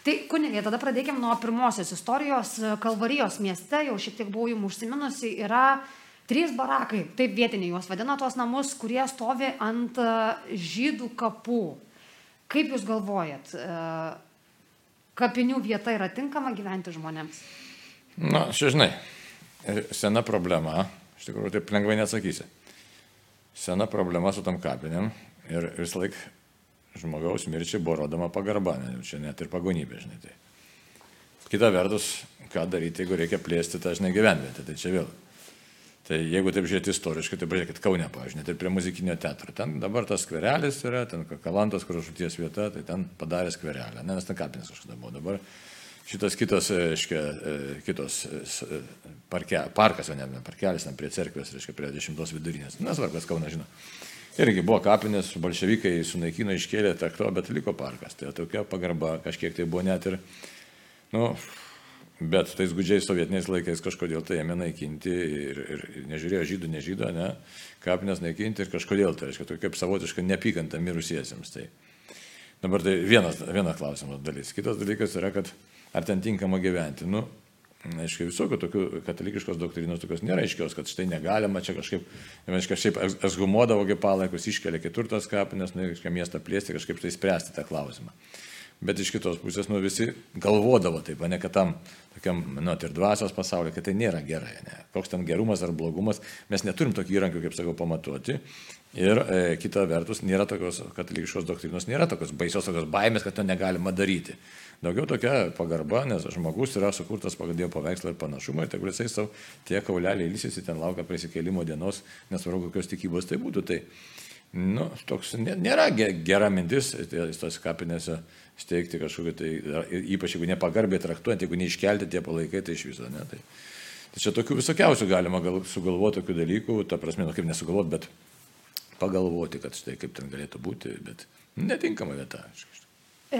Tai kunigė, tada pradėkime nuo pirmosios istorijos. Kalvarijos mieste, jau šiek tiek buvau jums užsiminusi, yra trys barakai, taip vietiniai juos vadina tuos namus, kurie stovi ant e, žydų kapų. Kaip jūs galvojat, e, kapinių vieta yra tinkama gyventi žmonėms? Na, čia žinai, sena problema, iš tikrųjų taip lengvai neatsakysi. Sena problema su tam kapinėm ir visą laiką žmogaus mirčiai buvo rodoma pagarba, ne, čia net ir pagonybė, žinai. Tai. Kita vertus, ką daryti, jeigu reikia plėsti tą, žinai, gyvenvietę, tai čia vėl. Tai jeigu taip žiūrėti istoriškai, tai pažiūrėkit, Kaune, pažiūrėjau, net ir prie muzikinio teatro. Ten dabar tas skverelis yra, ten Kalantos krašuties vieta, tai ten padarė skverelę, ne, nes ten kapinės kažkada buvo. Dabar šitas kitas, reiškia, e, kitos e, parke, parkas, o ne, parkelis, ten prie cerkvės, reiškia, prie dešimtos vidurinės. Nesvarbu, kas Kauna žino. Irgi buvo kapinės, bolševikai sunaikino, iškėlė trakto, bet liko parkas. Tai tokia pagarba, kažkiek tai buvo net ir, nu, bet tais gudžiais sovietiniais laikais kažkodėl tai ėmė naikinti ir, ir nežiūrėjo žydų, nežydo, ne, kapinės naikinti ir kažkodėl tai, reiškia, tokia kaip savotiška nepykanta mirusiesiems. Tai. Dabar tai vienas, vienas klausimas dalis. Kitas dalykas yra, kad ar ten tinkama gyventi. Nu, Aiškiai, visokių tokių katalikiškos doktrinos tokios nėra aiškios, kad štai negalima čia kažkaip, aiškiai, kažkaip esgumodavo kaip palaikus, iškelia kitur tas kapines, nu, kažkaip miestą plėsti, kažkaip tai spręsti tą klausimą. Bet iš kitos pusės, nu, visi galvodavo taip, ne kad tam, tokiam, nu, ir dvasios pasaulyje, kad tai nėra gerai, ne. Koks ten gerumas ar blogumas, mes neturim tokių įrankių, kaip sakau, pamatuoti. Ir e, kita vertus, nėra tokios katalikiškos doktrinos, nėra tokios baisios tokios baimės, kad to negalima daryti. Daugiau tokia pagarba, nes žmogus yra sukurtas pagal Dievo paveikslą ir panašumą ir tegul jisai savo tie kauleliai ilsisi, ten laukia prisikėlimo dienos, nesvarbu, kokios tikybos tai būtų. Tai, nu, toks nėra gera mintis tos kapinėse steigti kažkokį tai, ypač jeigu nepagarbiai traktuojant, jeigu neiškelti tie palaikai, tai iš viso. Ne, tai, tai čia tokių visokiausių galima gal, sugalvoti tokių dalykų, ta prasme, nu, kaip nesugalvoti, bet pagalvoti, kad štai kaip ten galėtų būti, bet netinkama vieta. Aišku. E,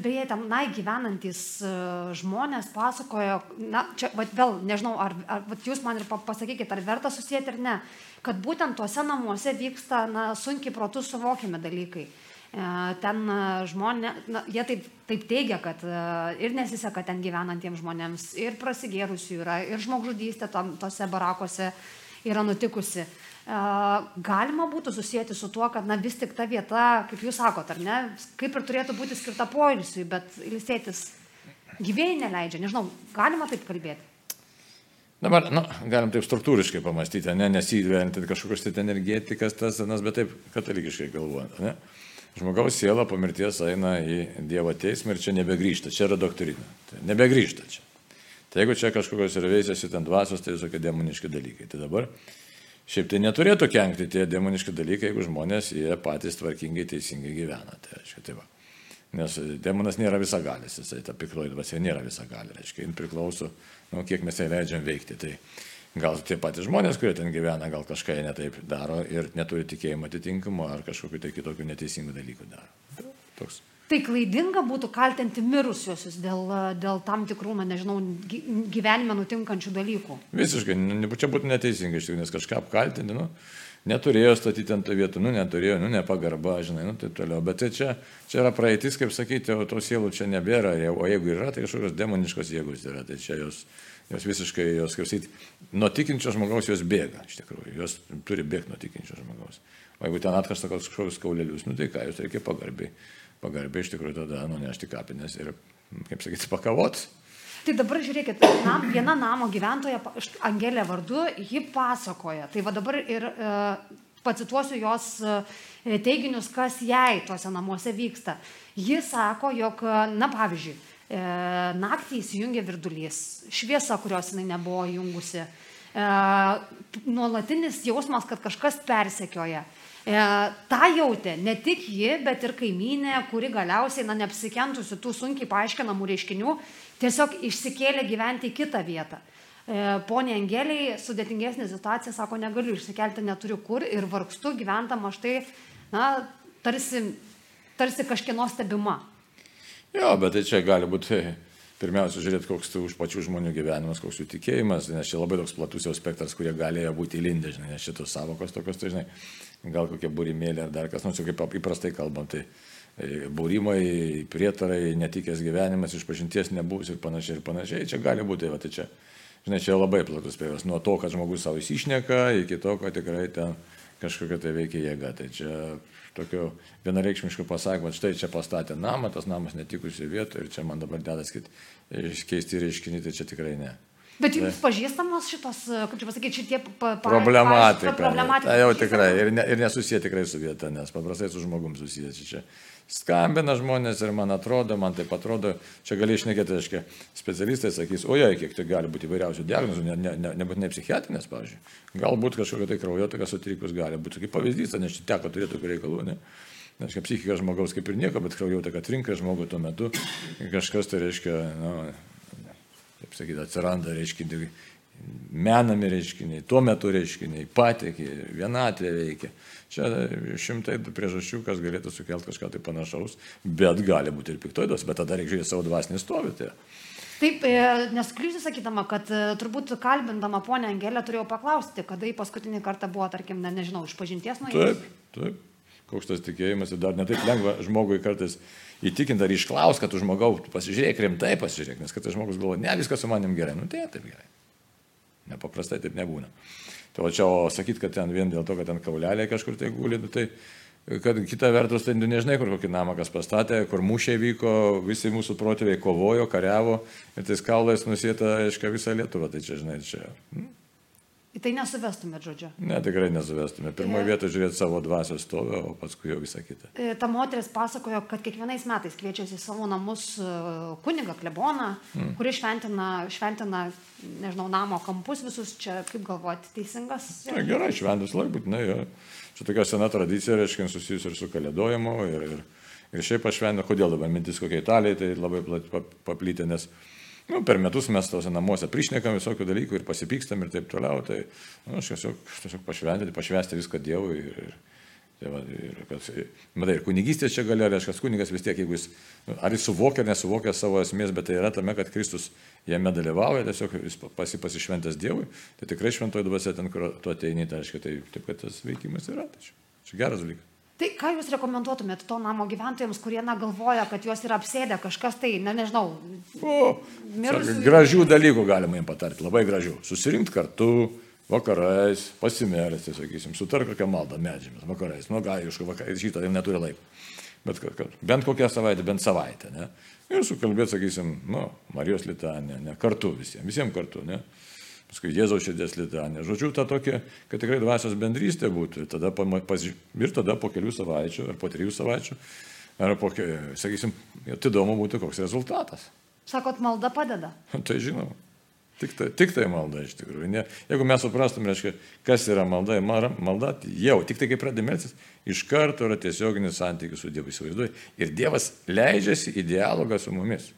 beje, tenai gyvenantis e, žmonės pasakojo, na, čia va, vėl nežinau, ar, ar va, jūs man ir pasakykite, ar verta susijęti ar ne, kad būtent tuose namuose vyksta na, sunkiai protus suvokiami dalykai. E, ten žmonės, na, jie taip, taip teigia, kad ir nesiseka ten gyvenantiems žmonėms, ir prasigėrusių yra, ir žmogžudystė tose barakuose yra nutikusi galima būtų susijęti su tuo, kad na, vis tik ta vieta, kaip jūs sakot, ar ne, kaip ir turėtų būti skirta poilsiui, bet ilsėtis gyvėjai neleidžia. Nežinau, galima taip kalbėti. Dabar, nu, galim taip struktūriškai pamastyti, ne, nesįgyventi kažkokios tai energetikas, tas senas, bet taip katalikiškai galvojant. Ne? Žmogaus siela po mirties eina į Dievo teismą ir čia nebegrįžta. Čia yra doktrina. Tai nebegrįžta čia. Tai jeigu čia kažkokios yra veisėsi ten dvasios, tai visokie demoniški dalykai. Tai dabar Šiaip tai neturėtų kenkti tie demoniški dalykai, jeigu žmonės jie patys tvarkingai, teisingai gyvena. Tai, aiškia, tai va. Nes demonas nėra visagalis, jisai ta piktoji dvasia nėra visagalė, reiškia, jin priklauso, nu, kiek mes ją leidžiam veikti. Tai gal tie patys žmonės, kurie ten gyvena, gal kažką jie netaip daro ir neturi tikėjimo atitinkamo ar kažkokiu tai kitokiu neteisingu dalyku daro. Toks. Tai klaidinga būtų kaltinti mirusiuosius dėl, dėl tam tikrų, na nežinau, gyvenime nutinkančių dalykų. Visiškai, čia būtų neteisinga iš tikrųjų, nes kažką apkaltinti, nu, neturėjo statyti ant vietų, nu, neturėjo, nu, nepagarba, žinai, nu, taip toliau. Bet tai čia, čia yra praeitis, kaip sakyti, o tos sielų čia nebėra, o jeigu yra, tai kažkokios demoniškos jėgos yra, tai čia jos, jos visiškai, jos, kaip sakyti, nuo tikinčio žmogaus jos bėga, iš tikrųjų, jos turi bėgti nuo tikinčio žmogaus. O jeigu ten atkasta kažkokius kaulelius, nu, tai ką, jūs reikia pagarbiai pagarbiai iš tikrųjų tada nunešti kapines ir, kaip sakyti, pakavot. Tai dabar žiūrėkit, nam, viena namo gyventoja, Angelė vardu, ji pasakoja. Tai va dabar ir e, pacituosiu jos e, teiginius, kas jai tuose namuose vyksta. Ji sako, jog, na pavyzdžiui, e, naktį įsijungia virdulys, šviesa, kurios jinai nebuvo jungusi, e, nuolatinis jausmas, kad kažkas persekioja. E, tą jautė ne tik ji, bet ir kaimynė, kuri galiausiai, na, neapsikentusi tų sunkiai paaiškinamų reiškinių, tiesiog išsikėlė gyventi į kitą vietą. E, Pone Angeliai, sudėtingesnė situacija, sako, negaliu išsikelti, neturiu kur ir vargstu gyventama štai, na, tarsi, tarsi kažkieno stebima. Jo, bet tai čia gali būti pirmiausia žiūrėti, koks tai už pačių žmonių gyvenimas, koks jų tikėjimas, nes čia labai toks platus jau spektras, kurie galėjo būti įlindę, žinai, nes šitos savokos tokios, tai žinai, gal kokie būrimėlė ar dar kas nors, kaip įprastai kalbam, tai e, būrimai, prietarai, netikęs gyvenimas, išpažinties nebus ir panašiai ir panašiai. Čia gali būti, va, tai čia, žinai, čia labai platus spėjas. Nuo to, kad žmogus savo įsišneka, iki to, kad tikrai ten kažkokia tai veikia jėga. Tai čia tokio vienareikšmiško pasakymo, štai čia pastatė namą, tas namas netikusi vietoje ir čia man dabar dedas keisti reiškiniai, tai čia tikrai ne. Bet jums pažįstamos šitos, kaip čia pasakyti, šitie pa, pa, problematika. problematika. Tai jau tikrai ir, ne, ir nesusiję tikrai su vieta, nes paprastai su žmogum susijęs čia. Skambina žmonės ir man atrodo, man taip atrodo, čia gali išnekėti, aiškiai, specialistai sakys, ojai, kiek tai gali būti įvairiausių diagnozų, nebūtinai ne, ne, ne psichiatrinės, pavyzdžiui. Galbūt kažkokia tai kraujotaka sutrikus gali būti, kaip pavyzdys, nes čia teko turėti tokių reikalų, ne? Kaip psichika žmogaus kaip ir nieko, bet kraujotaka trinka žmogų tuo metu, kažkas tai reiškia, nu, kaip sakyti, atsiranda, reiškia, menami reiškiniai, tuo metu reiškiniai, patekė, vienatvė veikia. Čia šimtai priežasčių, kas galėtų sukelti kažką tai panašaus, bet gali būti ir piktoidos, bet tada reikia žiūrėti savo dvasinį stovį. Tai. Taip, e, nesklysiu sakydama, kad e, turbūt kalbindama ponę Angelę turėjau paklausti, kada į paskutinį kartą buvo, tarkim, ne, nežinau, iš pažinties nuo jūsų. Taip, taip. Koks tas tikėjimas ir dar netaip lengva žmogui kartais įtikinti ar išklaus, kad tu žmogau, tu pasižiūrėk rimtai, pasižiūrėk, nes kartais žmogus galvoja, ne, viskas su manim gerai, nu tai taip gerai. Nepaprastai taip nebūna. Tai o čia, o sakyt, kad ten vien dėl to, kad ten kaulelė kažkur tai guli, nu, tai kad kita vertus, tai nežinai, kur kokį namą kas pastatė, kur mūšiai vyko, visi mūsų protėviai kovojo, kariavo ir tais kaulais nusėta, aiškiai, visą Lietuvą. Tai čia, žinai, čia. Hm? Į tai nesuvestumėt, žodžiu. Ne, tikrai nesuvestumėt. Pirmoje vietoje žiūrėti savo dvasios stovę, o paskui jau visą kitą. E, ta moteris pasakojo, kad kiekvienais metais kviečiasi į savo namus e, kunigą, kleboną, mm. kuris šventina, šventina, nežinau, namo kampus visus. Čia, kaip galvoti, teisingas? Na, gerai, šventas laik būtinai. Čia tokia sena tradicija, reiškia, susijusi ir su kalėdojimu. Ir, ir, ir šiaip aš šventinu, kodėl dabar mintis kokia Italija, tai labai paplitė, nes Nu, per metus mes tose namuose prišnekam visokių dalykų ir pasipykstam ir taip toliau. Tai nu, aš tiesiog, tiesiog pašventyti, pašvesti viską Dievui. Ir, ir, tai va, ir, kad, matai, ir kunigystės čia gali, reiškia, kunigas vis tiek, jeigu jis, nu, ar jis suvokia ar nesuvokia savo esmės, bet tai yra tame, kad Kristus jame dalyvauja, tiesiog jis pasi pasišventęs Dievui, tai tikrai šventoji dvasia ten, kur tu ateini, tai reiškia, tai taip, kad tas veikimas yra. Tai čia, čia geras dalykas. Tai ką jūs rekomenduotumėt to namo gyventojams, kurie na, galvoja, kad juos yra apsėdę kažkas tai, ne, nežinau. O, mirusių... Gražių dalykų galima jiems patarti, labai gražių. Susirinkti kartu, vakarais, pasimelsti, sakysim, sutar kokią maldą medžiamis, vakarais, nu gal, iš vakarais, šitą jau neturi laiko. Bet kad, bent kokią savaitę, bent savaitę, ne? Ir sukalbėti, sakysim, nu, Marijos litanė, ne, kartu visiems, visiems kartu, ne? Paskui Jėzaus širdies litanė. Žodžiu, ta tokia, kad tikrai dvasios bendrystė būtų. Ir tada, ir tada po kelių savaičių, ar po trijų savaičių, ar po, sakysim, įdomu būtų koks rezultatas. Sakot, malda padeda. tai žinoma. Tik tai, tik tai malda iš tikrųjų. Ne, jeigu mes suprastume, reiškia, kas yra malda, malda, jau tik tai kaip pradė melsis, iš karto yra tiesioginis santykis su Dievu įsivaizduoju. Ir Dievas leidžiasi į dialogą su mumis.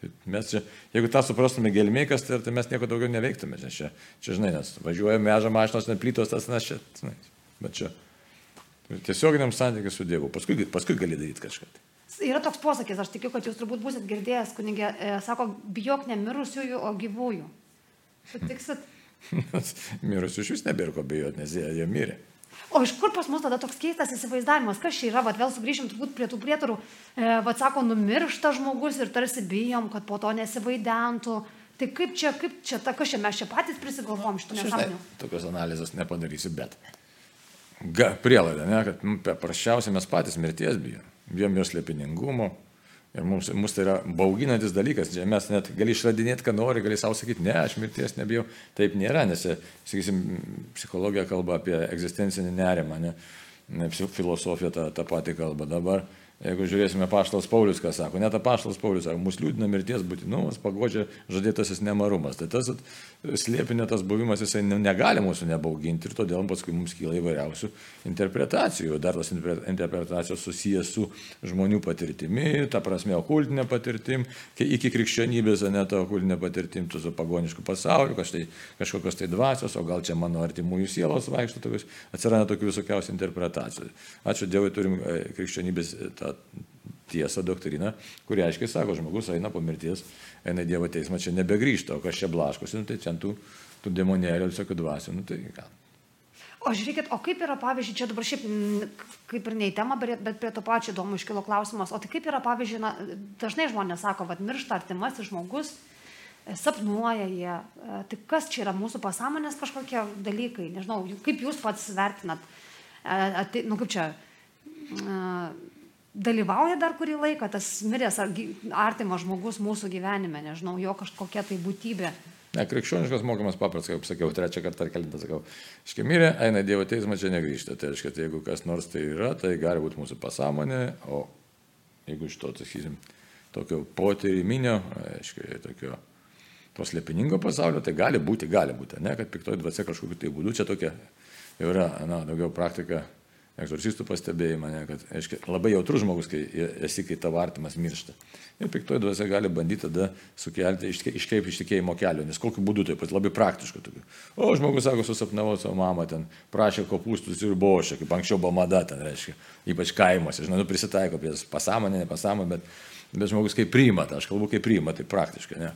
Tai mes čia, jeigu tą suprastume gelmiai, kas tai, tai mes nieko daugiau neveiktume. Nes čia, čia, žinai, nes važiuoja meža mašinos, net plytos, tas, nes čia, žinai, bet čia tiesioginiam santykiui su Dievu, paskui, paskui gali daryti kažką. Yra toks posakis, aš tikiu, kad jūs turbūt busit girdėjęs, kunigė, e, sako, bijok ne mirusiųjų, o gyvųjų. Sutiksit? Mirusių iš vis nebėra ko bijoti, nes jie, jie mirė. O iš kur pas mus tada toks keistas įsivaizdavimas, kas čia yra, vad vėl sugrįžim turbūt prie tų prietarų, e, vad sako, numiršta žmogus ir tarsi bijom, kad po to nesivaidentų. Tai kaip čia, kaip čia, ta, kas čia mes čia patys prisigalvom šitų nesąmonių? Tokios analizės nepadarysi, bet prielaida, ne, kad nu, paprasčiausiai mes patys mirties bijom. Bijom jos slėpiningumo, Ir mums, mums tai yra bauginantis dalykas. Mes net gali išradinėti, ką nori, gali savo sakyti, ne, aš mirties nebijau. Taip nėra, nes, sakysim, psichologija kalba apie egzistencinį nerimą, ne, filosofija tą, tą patį kalba. Dabar Jeigu žiūrėsime paštas Paulius, ką sako, net paštas Paulius sako, mus liūdina mirties būtinumas, pagodžia žadėtasis nemarumas. Tai tas slėpinė tas buvimas, jisai negali mūsų nebauginti ir todėl paskui mums kyla įvairiausių interpretacijų. Dar tos interpretacijos susijęs su žmonių patirtimi, ta prasme, okultinė patirtim, iki krikščionybės, ne ta okultinė patirtim, tu su pagonišku pasauliu, kažtai, kažkokios tai dvasios, o gal čia mano artimųjų sielos vaikšto, tokius, atsiranda tokių visokiausių interpretacijų. Ačiū Dievui, turim e, krikščionybės tą tą tiesą, doktriną, kuri aiškiai sako, žmogus eina po mirties, eina į Dievo teismą, čia nebegrįžta, o kas čia blaškosi, nu, tai čia tų, tų demonėlių, visokių dvasių, nu, tai ką. O žiūrėkit, o kaip yra, pavyzdžiui, čia dabar šiaip mm, kaip ir ne į temą, bet prie to pačio įdomu iškilo klausimas, o tai kaip yra, pavyzdžiui, na, dažnai žmonės sako, kad miršta artimasis žmogus, e, sapnuoja jie, e, tai kas čia yra mūsų pasąmonės kažkokie dalykai, nežinau, kaip jūs pats vertinat, E, ati, nu kaip čia, e, dalyvauja dar kurį laiką tas miręs ar artimas žmogus mūsų gyvenime, nežinau, jo kažkokia tai būtybė. Ne, krikščioniškas mokymas paprastas, kaip sakiau, trečią kartą ar kelintą sakau. Iškia mirė, eina Dievo teismą, čia negrįžta. Tai reiškia, tai jeigu kas nors tai yra, tai gali būti mūsų pasąmonė, o jeigu iš to, sakysim, tokio potyriminio, aiškiai, tokio to slėpiningo pasaulio, tai gali būti, gali būti, ne, kad piktoji dvasia kažkokiu tai būdu, čia tokia jau yra, na, daugiau praktika, egzorcistų pastebėjimą, ne, kad, aiškiai, labai jautrus žmogus, kai esi, kai tavo artimas miršta. Ir piktoji dvasia gali bandyti tada sukelti, iškreipti iš tikėjimo kelio, nes kokiu būdu taip pat labai praktišku tokiu. O žmogus sako, susapnavau savo mamą, ten prašė kopūstus ir bošę, kaip anksčiau buvo mada, ten reiškia, ypač kaimuose, žinai, nu, prisitaiko prie pasąmonė, ne pasąmonė, bet, bet žmogus kaip priima, tą, aš kalbu kaip priima, tai praktiškai, ne.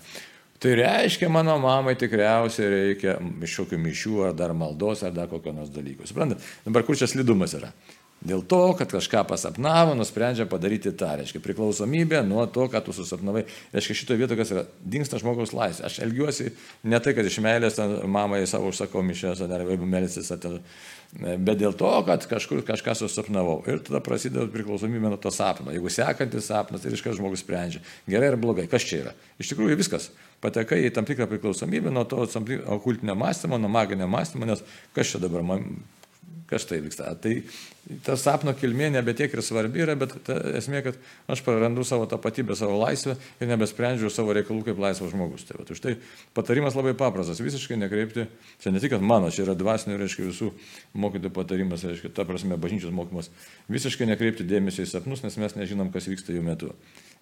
Tai reiškia, mano mamai tikriausiai reikia kažkokių mišių ar dar maldos ar dar kokio nors dalyko. Suprantat, dabar kur čia slidumas yra? Dėl to, kad kažką pasapnavo, nusprendžia padaryti tą, reiškia, priklausomybė nuo to, ką tu susapnavai. Reiškia, šitoje vietoje, kas yra, dinksta žmogaus laisvė. Aš elgiuosi ne tai, kad iš meilės mamai savo užsakau mišęs, ar jeigu ten, bet dėl to, kad kažkur kažką susapnavau. Ir tada prasideda priklausomybė nuo to sapno. Jeigu sekantis sapnas, tai iškart žmogus sprendžia, gerai ar blogai, kas čia yra. Iš tikrųjų viskas. Patekai į tam tikrą priklausomybę nuo to okultinio mąstymo, nuo maginio mąstymo, nes kas čia dabar man kas tai vyksta. Tai ta sapno kilmė nebe tiek ir svarbi yra, bet esmė, kad aš prarandu savo tapatybę, savo laisvę ir nebesprendžiu savo reikalų kaip laisvas žmogus. Tai, va, už tai patarimas labai paprastas, visiškai nekreipti, čia ne tik mano, čia yra dvasinių, reiškia, visų mokytojų patarimas, reiškia, ta prasme, bažnyčios mokymas, visiškai nekreipti dėmesio į sapnus, nes mes nežinom, kas vyksta jų metu.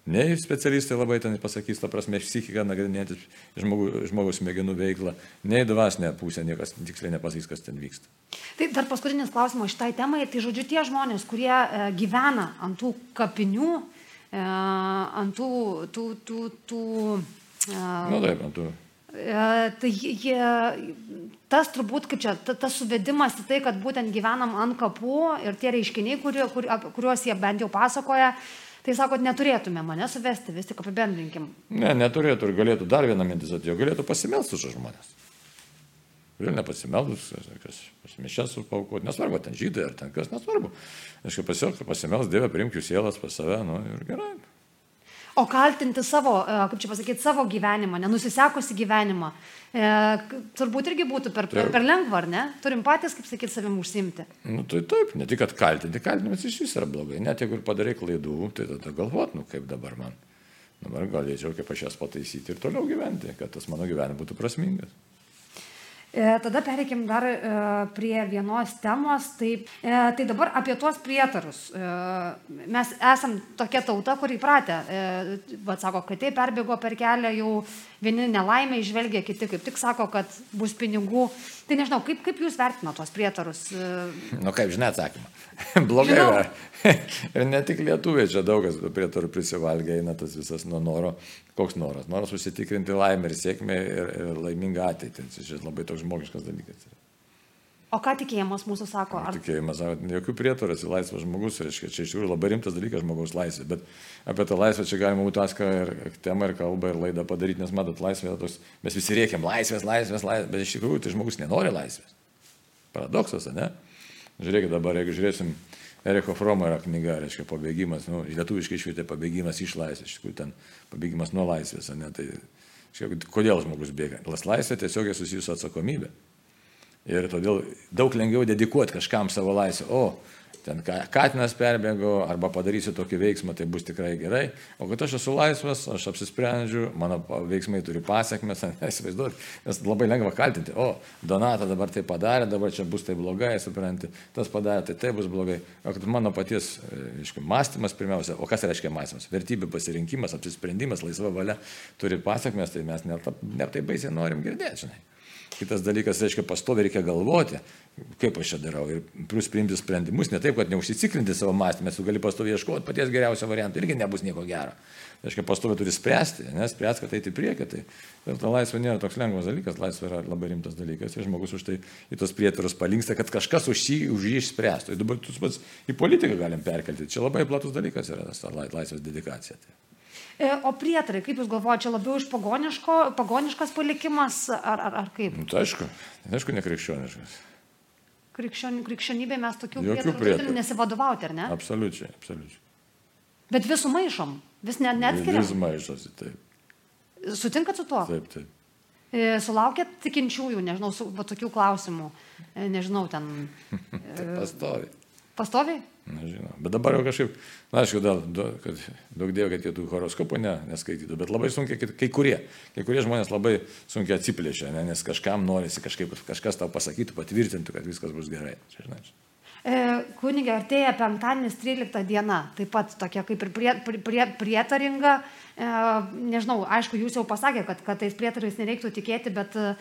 Nei specialistai labai ten pasakys, ta prasme, psichiką nagrinėti žmogų, žmogaus smegenų veiklą, nei dvasinė pusė, niekas tiksliai nepasakys, kas ten vyksta. Tai dar paskutinis klausimas šitai temai. Tai žodžiu, tie žmonės, kurie e, gyvena ant tų kapinių, e, ant tų... tų, tų, tų e, Na nu, taip, tu. e, tai jie, tas turbūt, kaip čia, ta- tas suvedimas į tai, kad būtent gyvenam ant kapų ir tie reiškiniai, kuriuos jie bent jau pasakoja, tai sakot, neturėtume mane suvesti, vis tik apibendrinkim. Ne, neturėtų ir galėtų dar vieną mintis atėjo, galėtų pasimelsti už žmonės. Vėl nepasimeldus, kas pasimišęs paukoti, nesvarbu, ten žydai ar ten kas, nesvarbu. Aišku, pasielgti, pasimelsti, Dievą, priimk jų sielas pas save, nu ir gerai. O kaltinti savo, e, kaip čia pasakyti, savo gyvenimą, nenusisekusi gyvenimą, e, turbūt irgi būtų per, per, per lengva, ar ne? Turim patys, kaip sakyti, savim užsimti. Nu tai taip, ne tik, kad kaltinti, kaltinimas iš vis yra blogai. Net jeigu ir padarai klaidų, tai tada galvot, nu kaip dabar man. Dabar galėčiau kaip aš jas pataisyti ir toliau gyventi, kad tas mano gyvenimas būtų prasmingas. E, tada pereikim dar e, prie vienos temos. Tai, e, tai dabar apie tuos prietarus. E, mes esam tokia tauta, kur įpratę. E, vat sako, kad tai perbėgo per kelią, jau vieni nelaimė išvelgia, kiti kaip tik sako, kad bus pinigų. Tai nežinau, kaip, kaip jūs vertino tuos prietarus? E, Nu kaip žinia atsakymą. blogai yra. ir ne tik lietuviai, čia daug kas prie to prisivalgia, eina tas visas nuo noro. Koks noras? Noras užsitikrinti laimę ir sėkmę ir, ir laimingą ateitį. Tai Čia labai toks žmogiškas dalykas. yra. O ką tikėjimas mūsų sako? Ar Tikėjimas, jokių prietarų, esi laisvas žmogus, reiškia, čia iš tikrųjų labai rimtas dalykas žmogaus laisvė, bet apie tą laisvę čia galima būtų atskirą ir temą, ir kalbą, ir laidą padaryti, nes matot, laisvė, toks, mes visi rėkiam laisvės, laisvės, laisvės, bet iš tikrųjų tai žmogus nenori laisvės. Paradoksas, ne? Žiūrėkit dabar, jeigu žiūrėsim, Eriko Fromo yra knyga, reiškia, pabėgimas, nu, lietuviškai išvietė pabėgimas iš laisvės, iš tikrųjų ten pabėgimas nuo laisvės, ne? Tai, reiškia, kodėl žmogus bėga? Las laisvė tiesiogiai susijusi su atsakomybė. Ir todėl daug lengviau dedikuoti kažkam savo laisvę. O, ten ka- katinas perbėgo arba padarysiu tokį veiksmą, tai bus tikrai gerai. O kad aš esu laisvas, aš apsisprendžiu, mano veiksmai turi pasiekmes, įsivaizduot, nes labai lengva kaltinti. O, Donata dabar tai padarė, dabar čia bus tai blogai, supranti, tas padarė, tai tai bus blogai. O kad mano paties, aiškiai, mąstymas pirmiausia, o kas reiškia mąstymas? Vertybių pasirinkimas, apsisprendimas, laisva valia turi pasiekmes, tai mes net, net tai baisiai norim girdėti, žinai. Kitas dalykas, reiškia, pastovi reikia galvoti, kaip aš čia darau. Ir plus priimti sprendimus, ne taip, kad neužsiciklinti savo mąstymę, tu gali pastovi ieškoti paties geriausio varianto, irgi nebus nieko gero. Reiškia, pastovi turi spręsti, nes spręs, kad eiti priekį. Tai ir ta laisvė nėra toks lengvas dalykas, laisvė yra labai rimtas dalykas ir žmogus už tai į tos prietarus palinksta, kad kažkas už jį, už jį išspręstų. Ir dabar tu pats į politiką galim perkelti. Čia labai platus dalykas yra tas laisvės dedikacija. Tai. E, o prietarai, kaip Jūs galvojate, čia labiau iš pagoniškas palikimas ar, ar, ar kaip? Nu, tai aišku, aišku, nekrikščioniškas. Krikščion, krikščionybė mes tokių prietarų. turim nesivadovauti, ar ne? Absoliučiai, absoliučiai. Bet vis sumaišom, vis net neatskiriam. Vis maišosi, taip. Sutinkat su tuo? Taip, taip. E, Sulaukėt tikinčiųjų, nežinau, su, va, tokių klausimų, E, nežinau, ten Tai pastovi. Pastoviai? Nežinau. Bet dabar jau kažkaip, na, aišku, dėl, du- kad daug dievo, kad jie tų horoskopų ne, neskaitytų, bet labai sunkiai, kai- kurie, kai kurie žmonės labai sunkiai atsiplėšia, ne, nes kažkam norisi kažkaip, kažkas tau pasakytų, patvirtintų, kad viskas bus gerai. Čia, žinai, čia. E, Kunigė artėja penktadienis 13 diena, taip pat tokia kaip ir prie, prie, prie, prietaringa. E, nežinau, aišku, jūs jau pasakė, kad, kad tais prietarais nereiktų tikėti, bet e,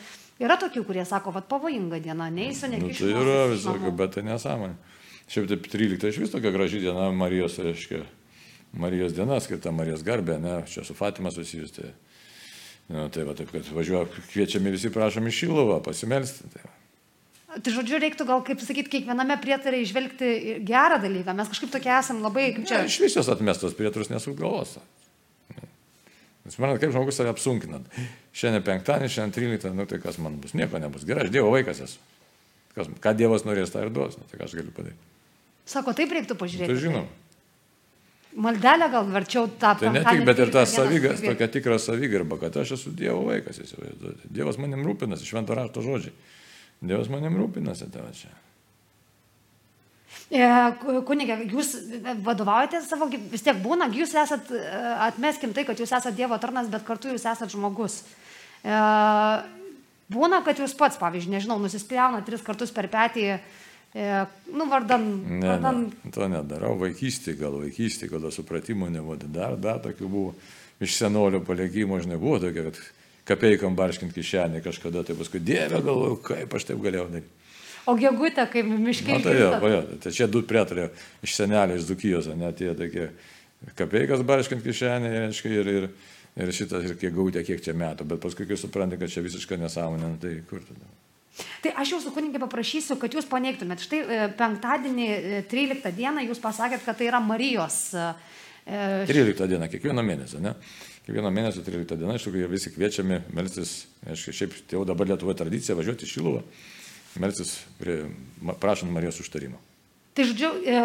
yra tokių, kurie sako, vad pavojinga diena, neįsiu, Nu, nekišiu. tai yra visokių, bet tai nesąmonė. Šiaip taip 13 iš vis tokia graži diena Marijos, reiškia, Marijos diena skirta Marijos garbė, ne, čia su Fatima susijus. Tai, nu, tai va taip, kad važiuoja, kviečiami visi prašom į Šiluvą, pasimelsti. Tai. Tai žodžiu, reiktų gal, kaip sakyti, kiekviename prietarai išvelgti gerą dalyką. Mes kažkaip tokie esame labai, kaip čia. Čia iš visos atmestos prietrus nesuk galvos. Jūs manat, kaip žmogus save apsunkinat. Šiandien penktadienį, šiandien 13, nu tai kas man bus, nieko nebus. Gerai, aš Dievo vaikas esu. Kas, ką Dievas norės, tą ir duos, nu, tai ką aš galiu padaryti. Sako, taip reiktų pažiūrėti. Tai žinom. Maldelę gal verčiau tą Tai ne tik, bet ir ta 13 dieną savygas, tokia tikra savigarba, kad aš esu Dievo vaikas, įsivaizduoti. Dievas manim rūpinasi, švento rašto žodžiai. Dievas manim rūpinasi tave čia. E, ku- Kunigė, jūs vadovaujate savo, vis tiek būna, jūs esat, e, atmeskim tai, kad jūs esate Dievo tarnas, bet kartu jūs esate žmogus. E, Būna, kad jūs pats, pavyzdžiui, nežinau, nusispjauna tris kartus per petį, nu, vardan, Ne, vardan ne, to nedarau. Vaikystėje, gal vaikystėje, gal supratimo nebuvo. Dar, dar tokių buvo. Iš senolio palikimo, žinai, buvo tokia, kad kapeikam barškint kišenį kažkada, tai paskui Dieve galvoju, kaip aš taip galėjau daryti. O gegutė, kaip miškiai. Na tai jo, va jo, tai čia du pretarė iš senelio, iš Dukijos, net tie tokie kapeikas barškint kišenį, reiškia, ir, ir, ir šitas, ir kiek gautė, kiek čia metų, bet paskui, kai supranti, kad čia visiškai nesąmonė, nu, tai kur tada? Tai aš jūsų kunigė paprašysiu, kad jūs paneigtumėt. Štai e, penktadienį, e, 13 dieną, jūs pasakėt, kad tai yra Marijos. e, 13 diena, kiekvieno mėnesio, ne? Kiekvieno mėnesio 13 diena, iš tikrųjų, visi kviečiami melstis, aišku, šiaip tai jau dabar Lietuvoje tradicija važiuoti į Šiluvą, melstis, prašant Marijos užtarimo. Tai žodžiu, e,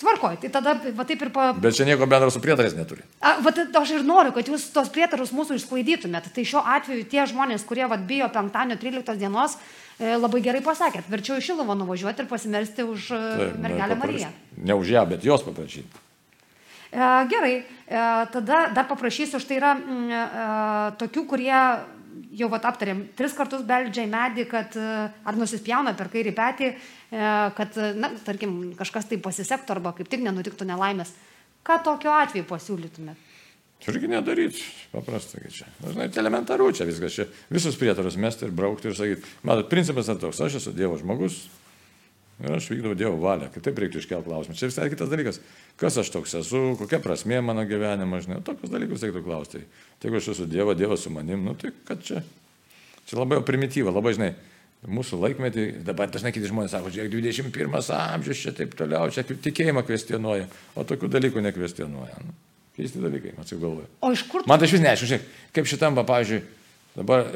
tvarkoj, tai tada va taip ir pa, Bet čia nieko bendro su prietarais neturi. A, vat, aš ir noriu, kad jūs tos prietarus mūsų išsklaidytumėt. Tai šiuo atveju tie žmonės, kurie vat, bijo penktadienio 13 dienos, e, labai gerai pasakėt. Verčiau į Šiluvą nuvažiuoti ir pasimelsti už e, Taip, mergelę Mariją. Ne už ją, bet jos paprašyti. E, gerai, e, tada dar paprašysiu, štai yra mm, e, tokių, kurie jau vat, aptarėm, tris kartus beldžia į medį, kad e, ar nusispjauna per kairį petį, e, kad, e, na, tarkim, kažkas tai pasisektų arba kaip tik nenutiktų nelaimės. Ką tokiu atveju pasiūlytumėt? Reikia nedaryti, paprastai, čia. Žinai, tai elementaru čia viskas, čia visus prietarus mesti ir braukti ir sakyti, matot, principas yra toks, aš esu Dievo žmogus ir aš vykdau Dievo valią, kitaip reiktų iškelti klausimą. Čia visai kitas dalykas, kas aš toks esu, kokia prasmė mano gyvenimo, žinai, tokius dalykus reiktų klausti. Tai jeigu aš esu Dievo, Dievas su manim, nu tai kad čia, čia labai primityva, labai žinai. Mūsų laikmetį, dabar dažnai kiti žmonės sako, žiūrėk, 21 amžius čia taip toliau, čia tikėjimą kvestionuoja, o tokių dalykų nekvestionuoja. Nu, keisti dalykai, atsigalvoju. O iš kur Man tai iš vis neaišku, kaip šitam, pavyzdžiui, dabar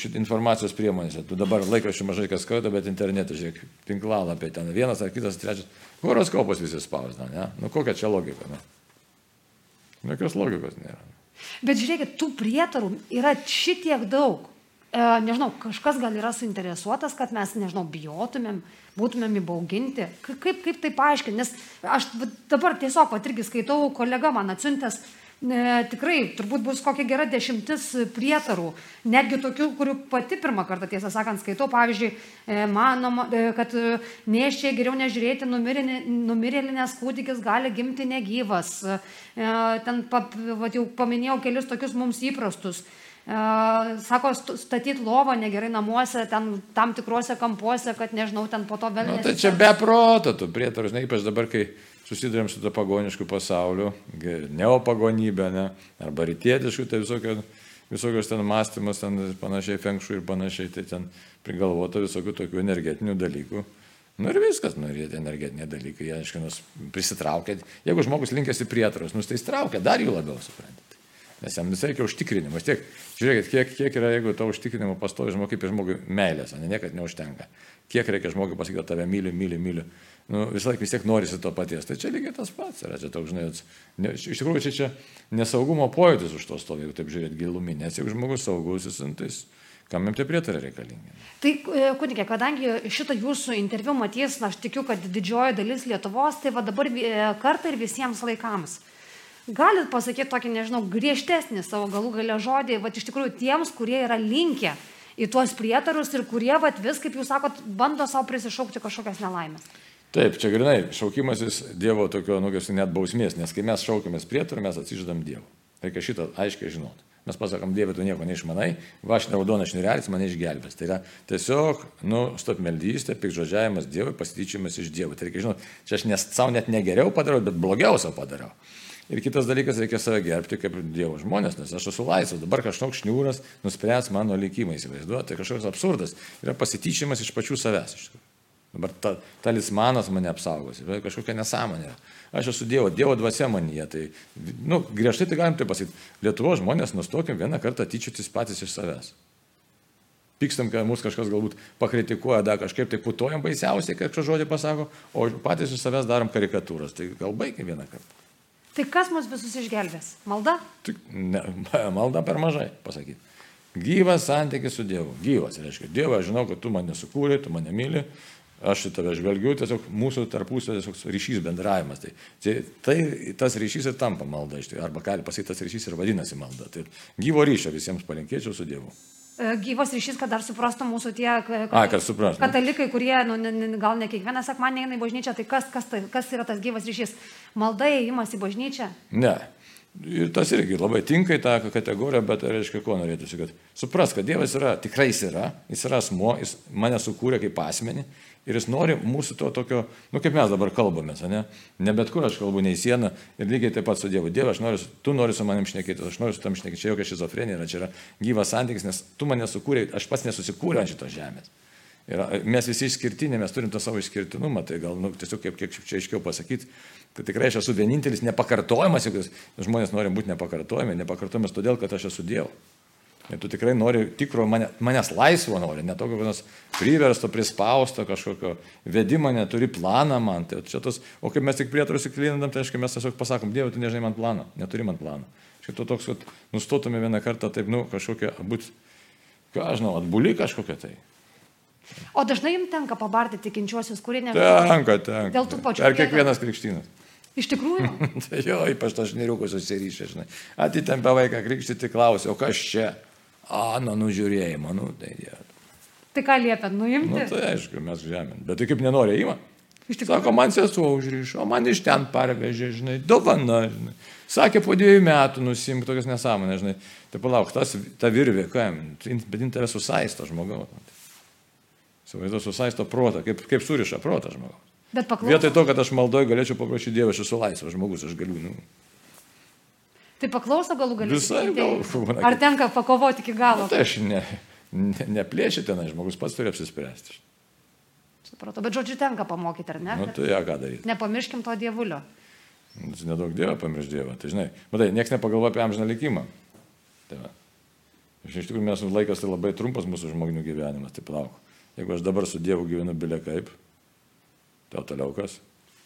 šit informacijos priemonėse, tu dabar laikraščių mažai kas skaito, bet internete, žiūrėk, tinklalapį ten, vienas ar kitas, trečias, horoskopus visi spausdina, ne? Nu kokia čia logika, ne? Jokios logikos nėra. Bet žiūrėkit, tų prietarų yra šitiek daug. E, nežinau, kažkas gal yra suinteresuotas, kad mes, nežinau, bijotumėm, būtumėm įbauginti. Ka- Kaip, kaip tai paaiškinti? Nes aš dabar tiesiog pat irgi skaitau, kolega man atsiuntęs, tikrai turbūt bus kokia gera dešimtis prietarų. Netgi tokių, kurių pati pirmą kartą, tiesą sakant, skaitau. Pavyzdžiui, e, manoma, e, kad e, neščiai geriau nežiūrėti nes kūdikis gali gimti negyvas. Ten va, jau paminėjau kelis tokius mums įprastus. Sako, statyti lovą negerai namuose, ten tam tikrose kampuose, kad nežinau, ten po to vėl... Nu, tai čia be proto, tu prietarus, ne ypač dabar, kai susidurėm su to pagonišku pasauliu, neopagonybė, ne, arba rytietišku, tai visokio, visokios ten mąstymas, ten panašiai fenkšų ir panašiai, tai ten prigalvota visokių tokių energetinių dalykų. Nu ir viskas, nu ir energetiniai dalykai, jie, aišku, prisitraukia. Jeigu žmogus linkėsi prietarus, nus tai įstraukia, dar jų labiau suprantate. Nes jam vis reikia užtikrinimas. Tiek, žiūrėkit, kiek, kiek yra, jeigu to užtikrinimo pastovi žmogui, kaip ir žmogui meilės, ne niekad neužtenka. Kiek reikia žmogui pasakyti, tave myliu, myliu, myliu. Nu, vis laik vis tiek norisi to paties. Tai čia lygiai tas pats yra. Čia toks, žinai, ne, iš tikrųjų čia, čia nesaugumo pojūtis už to stovi, jeigu taip žiūrėt giluminė. Nes jeigu žmogus saugus, jis, nu, tai jis Kam jam tie prietarai reikalingi? Tai, e, kunikė, kadangi šitą jūsų interviu matys, na, aš tikiu, kad didžioji dalis Lietuvos, tai va dabar e, kartą ir visiems laikams. Galit pasakyti tokį, nežinau, griežtesnį savo galų galę žodį, va iš tikrųjų tiems, kurie yra linkę į tuos prietarus ir kurie, va vis, kaip jūs sakot, bando savo prisišaukti kažkokias nelaimės. Taip, čia grinai, šaukimasis Dievo tokio, nu, net bausmės, nes kai mes šaukimės prietarų, mes atsižadam Dievu. Reikia šitą aiškiai žinoti. Mes pasakom, Dieve, tu nieko neišmanai, va aš raudonas šnirelis mane išgelbės. Tai yra tiesiog, nu, stop meldystė, pikžodžiavimas Dievui, pasityčiamas iš Dievo. Tai reikia žinoti, čia aš nes savo net negeriau padariau, bet blogiausia padariau. Ir kitas dalykas, reikia save gerbti kaip Dievo žmonės, nes aš esu laisvas, dabar kažkoks šniūras nuspręs mano likimą įsivaizduoti, tai kažkoks absurdas. Yra pasityčiamas iš pačių savęs. Iš tikrųjų. Dabar ta, talismanas mane apsaugos, yra kažkokia nesąmonė. Aš esu Dievo, Dievo dvasia manyje. Tai, nu, griežtai tai galim tai pasakyti. Lietuvo žmonės nustokim vieną kartą tyčiotis patys iš savęs. Pykstam, kad mūsų kažkas galbūt pakritikuoja, dar kažkaip tai putojam baisiausiai, kad kažką žodį pasako, o patys iš savęs darom karikatūras. Tai gal baigia vieną kartą. Tai kas mus visus išgelbės? Malda? Tik, ne, malda per mažai, pasakyti. Gyvas santykis su Dievu. Gyvas, reiškia, Dievas, žinau, kad tu mane sukūrė, tu mane myli, aš į tave žvelgiu, tiesiog mūsų tarpusio tiesiog ryšys bendravimas. Tai, tai, tai tas ryšys ir tampa malda, arba gali pasakyti, tas ryšys ir vadinasi malda. Tai gyvo ryšio visiems palinkėčiau su Dievu. E, gyvas ryšys, kad dar suprastų mūsų tie A, kad suprastų. katalikai, kurie nu, gal ne kiekvieną sekmanį eina į bažnyčią, tai kas, kas, tai, kas yra tas gyvas ryšys? Malda įėjimas į bažnyčią? Ne. Ir tas irgi labai tinka į tą kategoriją, bet reiškia, ko norėtųsi, kad supras, kad Dievas yra, tikrai jis yra, jis yra asmo, jis mane sukūrė kaip asmenį Ir jis nori mūsų to tokio, nu kaip mes dabar kalbame, ne? Ne bet kur aš kalbu, nei sieną. Ir lygiai taip pat su Dievu. Dieve, aš noriu, tu nori su manim šnekėti, aš noriu su tam šnekėti. Čia jokia šizofrenija yra, čia yra gyvas santykis, nes tu mane sukūrėjai, aš pats nesusikūriau ant šitos žemės. Ir mes visi išskirtiniai, mes turim tą savo išskirtinumą, tai gal nu, tiesiog kaip, kiek čia aiškiau pasakyti, kad tikrai aš esu vienintelis nepakartojamas, juk žmonės nori būti nepakartojami, nepakartojamas todėl, kad aš esu Dievu. Ir tu tikrai nori tikro, mane, manęs laisvo nori, ne tokio vienos priversto, prispausto kažkokio vedimo, neturi planą man. Tai tas, o kai mes tik prietarus įklinam, tai aišku, mes tiesiog pasakom, Dieve, tu nežinai man plano, neturi man plano. Štai toks, kad nustotume vieną kartą taip, nu, kažkokia, būt, ką aš žinau, atbuli kažkokia tai. O dažnai jums tenka pabarti tikinčiuosius, kurie ne... Tenka, tenka. Dėl tų pačių. Ar kiekvienas krikštynas. Iš tikrųjų? jo, ypač tas neriukus susiryšė, žinai. Atitempia vaiką krikštyti, klausia, o kas čia? A, nuo nužiūrėjimo, nu, tai jie. Tai ką liepia, nuimti? Nu, tai aišku, mes žemėm. Bet tai kaip nenori įima. Sako, man sesuo užryšo, man iš ten parvežė, žinai, dovana, žinai. Sakė, po dviejų metų nusimk tokias nesąmonės, žinai. Tai palauk, tas, ta virvė, ką, bet jin tave susaisto žmogaus. Suvaizduoju, susaisto protą, kaip, kaip suriša protą žmogaus. Bet paklausom. Vietoj to, kad aš maldoj galėčiau paprašyti Dievą, aš esu laisvas žmogus, aš galiu, nu, Tai paklauso galų galiu. Visai gal. Ar tenka pakovoti iki galo? Na, tai aš ne, ne, neplėšiu tenai, žmogus pats turi apsispręsti. Supratau, bet žodžiu tenka pamokyti, ar ne? Na, nu, tai ją ką daryti. Nepamirškim to dievulio. Nu, tai nedaug dievą pamirš dievą. Tai žinai, matai, niekas nepagalvoja apie amžiną likimą. Tai va. Iš tikrųjų, mes laikas tai labai trumpas mūsų žmonių gyvenimas, tai plauk. Jeigu aš dabar su Dievu gyvenu bilė kaip, tai toliau kas?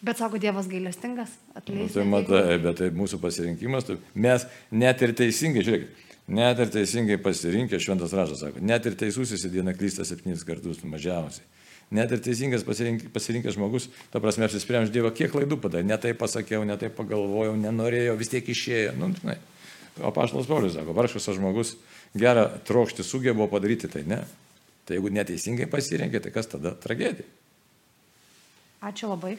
Bet sako, Dievas gailestingas, atleidžiamas. Nu, tai matai, bet tai mūsų pasirinkimas, tai mes net ir teisingai, žiūrėkit, net ir teisingai pasirinkę, šventas rašas sako, net ir teisusis į dieną klysta septynis kartus mažiausiai. Net ir teisingas pasirink, pasirinkęs žmogus, ta prasme, apsisprendžiu Dievą, kiek klaidų padarė, ne tai pasakiau, ne tai pagalvojau, nenorėjau, vis tiek išėjo. Nu, žinai. O paštas Paulius sako, varškas žmogus gerą trokšti sugebo padaryti, tai ne. Tai jeigu neteisingai pasirinkė, tai kas tada tragedija? Ačiū labai.